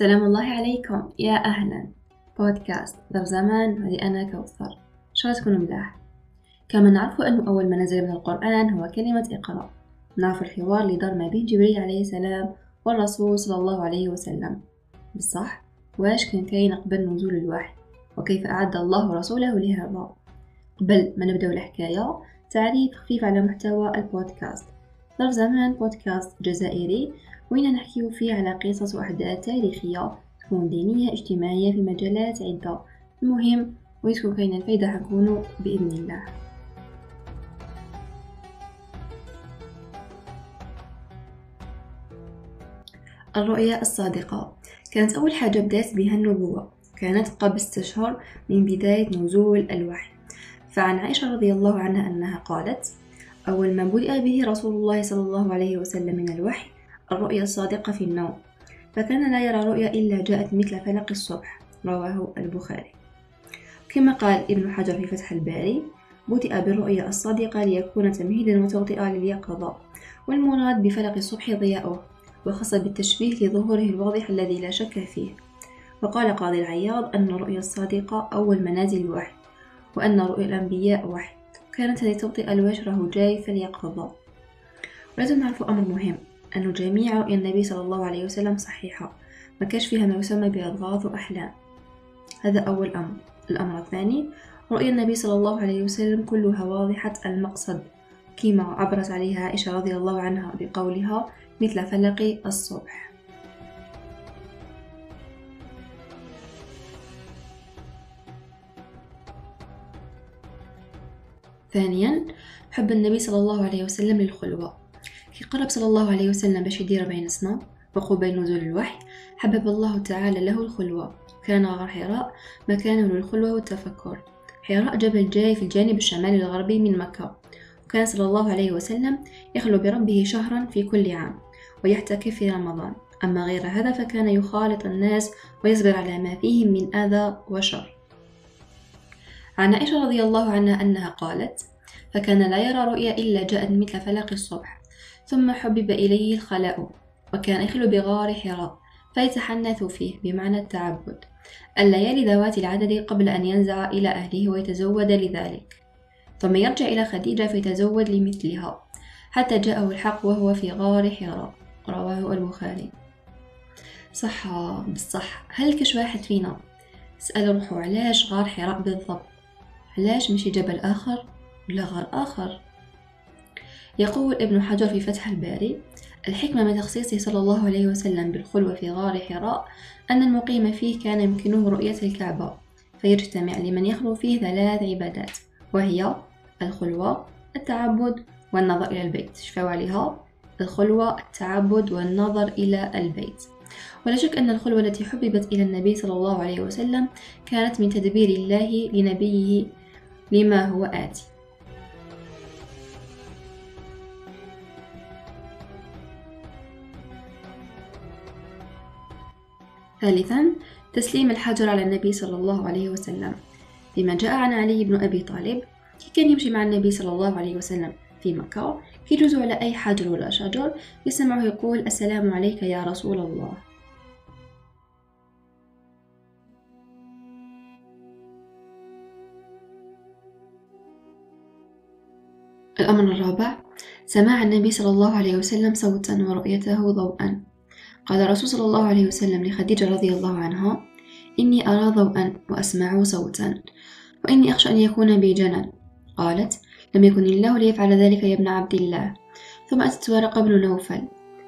سلام الله عليكم. يا أهلا. بودكاست ظرف زمان هذه أنا كوثر. شو تكونوا ملاح؟ كما نعرف أنه أول ما نزل من القرآن هو كلمة اقرأ. نعرف الحوار اللي دار ما بين جبريل عليه السلام والرسول صلى الله عليه وسلم. بالصح واش كان كاين قبل نزول الوحي؟ وكيف أعد الله رسوله لهذا؟ قبل ما نبدأ الحكاية تعريف خفيف على محتوى البودكاست. ظرف زمان بودكاست جزائري وين نحكيو فيه على قصص وأحداث تاريخية تكون دينية اجتماعية في مجالات عدة. المهم ويتكون كاين الفايدة حنكونو بإذن الله. الرؤيا الصادقة. كانت أول حاجة بدأت بها النبوة. كانت قبل ست أشهر من بداية نزول الوحي. فعن عائشة رضي الله عنها أنها قالت أول ما بدأ به رسول الله صلى الله عليه وسلم من الوحي الرؤيا الصادقة في النوم فكان لا يرى رؤيا إلا جاءت مثل فلق الصبح رواه البخاري. كما قال ابن حجر في فتح الباري بدأ بالرؤيا الصادقة ليكون تمهيدا وتوطئة لليقظة والمراد بفلق الصبح ضياؤه وخاصة بالتشبيه لظهوره الواضح الذي لا شك فيه. وقال قاضي العياض أن الرؤيا الصادقة أول منازل الوحي وأن رؤيا الأنبياء وحي كانت هذه توطئة الوجه جاي في اليقظة ولازم نعرف أمر مهم. أن جميع رؤيا النبي صلى الله عليه وسلم صحيحة ما كاش فيها ما يسمى بأضغاث وأحلام هذا أول أمر. الأمر الثاني رؤيا النبي صلى الله عليه وسلم كلها واضحة المقصد كما عبرت عليها عائشة رضي الله عنها بقولها مثل فلق الصبح. ثانيا حب النبي صلى الله عليه وسلم للخلوة. كي قرب صلى الله عليه وسلم باش يدير بين سنة وقبيل نزول الوحي حبب الله تعالى له الخلوة. كان غار حراء مكانه للخلوة والتفكر. حراء جبل جاي في الجانب الشمالي الغربي من مكة. وكان صلى الله عليه وسلم يخلو بربه شهرا في كل عام ويعتكف في رمضان. أما غير هذا فكان يخالط الناس ويصبر على ما فيهم من أذى وشر. عن عائشة رضي الله عنها أنها قالت فكان لا يرى رؤيا إلا جاءت مثل فلق الصبح. ثم حبب إليه الخلاء وكان يخلو بغار حراء فيتحنث فيه بمعنى التعبد. الليالي ذوات العدد قبل أن ينزع إلى أهله ويتزود لذلك. ثم يرجع إلى خديجة فيتزود لمثلها حتى جاءه الحق وهو في غار حراء. رواه البخاري. صح بالصح. هل كش واحد فينا؟ سأل روحه علاش غار حراء بالضبط؟ علاش مشي جبل آخر ولا غار آخر. يقول ابن حجر في فتح الباري الحكمة من تخصيصه صلى الله عليه وسلم بالخلوة في غار حراء أن المقيم فيه كان يمكنه رؤية الكعبة فيجتمع لمن يخلو فيه ثلاث عبادات وهي الخلوة التعبد والنظر إلى البيت. شفاو عليها. الخلوة التعبد والنظر إلى البيت. ولا شك أن الخلوة التي حببت إلى النبي صلى الله عليه وسلم كانت من تدبير الله لنبيه لما هو آتي. ثالثا تسليم الحجر على النبي صلى الله عليه وسلم. فيما جاء عن علي بن أبي طالب كي كان يمشي مع النبي صلى الله عليه وسلم في مكة كي يجوزوا على أي حجر ولا شجر يسمعه يقول السلام عليك يا رسول الله. الأمر الرابع سماع النبي صلى الله عليه وسلم صوتا ورؤيته ضوءا. قال الرسول صلى الله عليه وسلم لخديجة رضي الله عنها إني أرى ضوءا وأسمع صوتا وإني أخشى أن يكون بي جنن قالت لم يكن الله ليفعل ذلك يا ابن عبد الله ثم أتت ورقة بن نوفل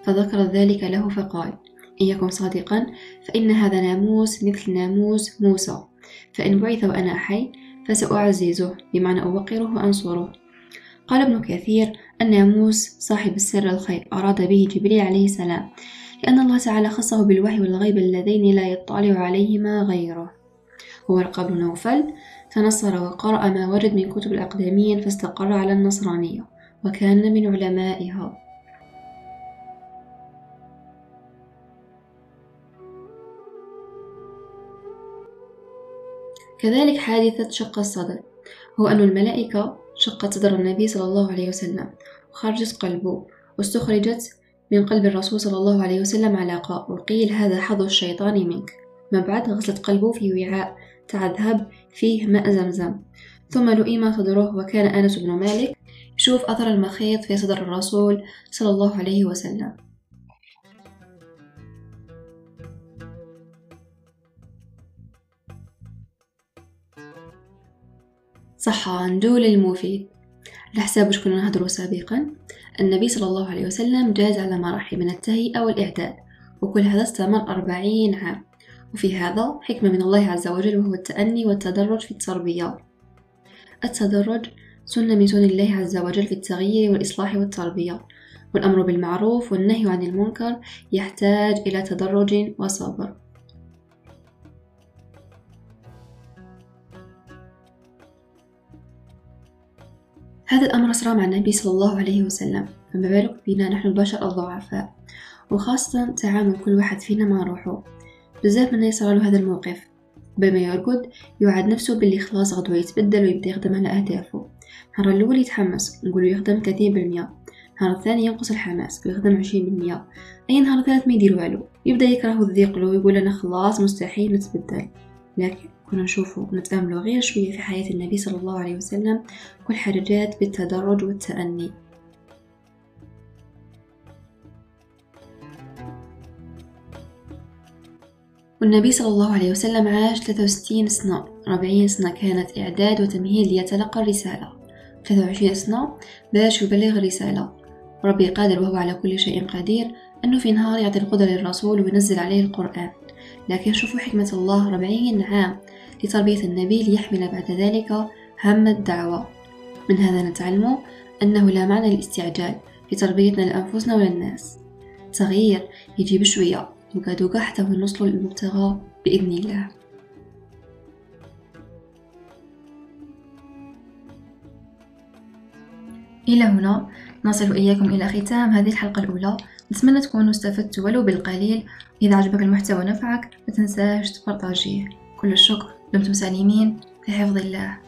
فذكر ذلك له فقال إن يكن صادقا فإن هذا ناموس مثل ناموس موسى فإن بعث وأنا حي فسأعززه بمعنى أوقره وأنصره. قال ابن كثير الناموس صاحب السر الخير أراد به جبريل عليه السلام لأن الله تعالى خصه بالوحي والغيب اللذين لا يطلع عليهما غيره. وورقة بن نوفل. تنصر وقرأ ما وجد من كتب الأقدمين فاستقر على النصرانية وكان من علمائها. كذلك حادثة شق الصدر. هو أن الملائكة شقت صدر النبي صلى الله عليه وسلم. وخرجت قلبه. واستخرجت من قلب الرسول صلى الله عليه وسلم علاقة وقيل هذا حظ الشيطان منك. ما بعد غسلت قلبه في وعاء تاع ذهب فيه ماء زمزم. ثم لئم صدره وكان أنس بن مالك يشوف أثر المخيط في صدر الرسول صلى الله عليه وسلم. صح ندول المفيد. الحساب وش كنا نهضروا سابقا. النبي صلى الله عليه وسلم جاز على مراحل من التهيئة والإعداد وكل هذا استمر أربعين عام. وفي هذا حكمة من الله عز وجل وهو التأني والتدرج في التربية. التدرج سنة من سنن الله عز وجل في التغيير والإصلاح والتربية. والأمر بالمعروف والنهي عن المنكر يحتاج إلى تدرج وصبر. هذا الأمر صار مع النبي صلى الله عليه وسلم فما بالك بنا؟ نحن البشر الضعفاء وخاصة تعامل كل واحد فينا مع روحه. بزاف منا يصرى له هذا الموقف. قبل ما يرقد يوعد نفسه باللي خلاص غدوة يتبدل ويبدأ يخدم على أهدافه. النهار الأول يتحمس نقولو يخدم ثلاثين بالمية النهار الثاني ينقص الحماس ويخدم عشرين بالمية أي نهار الثالث ما يدير والو؟ يبدأ يكره ويضيق له ويقول أنا خلاص مستحيل نتبدل. لكن كنا نشوفه نتأملوا غير شوية في حياة النبي صلى الله عليه وسلم كل حاجة جات بالتدرج والتأني. والنبي صلى الله عليه وسلم عاش 63 سنة 40 سنة كانت إعداد وتمهيد ليتلقى الرسالة. 23 سنة باش يبلغ الرسالة. ربي قادر وهو على كل شيء قدير أنه في نهار يعطي القدرة للرسول وينزل عليه القرآن. لكن شوفوا حكمة الله 40 عام. لتربية النبي ليحمل بعد ذلك هم الدعوة. من هذا نتعلم أنه لا معنى للاستعجال في تربيتنا لأنفسنا وللناس. تغيير يجي بشوية دوكا حتى نوصلوا للمبتغى بإذن الله. إلى هنا نصل إياكم إلى ختام هذه الحلقة الأولى. نتمنى تكونوا استفدتوا ولو بالقليل. إذا عجبك المحتوى ونفعك ما تنساش تبارطاجيه. كل الشكر. دمتم سالمين. في حفظ الله.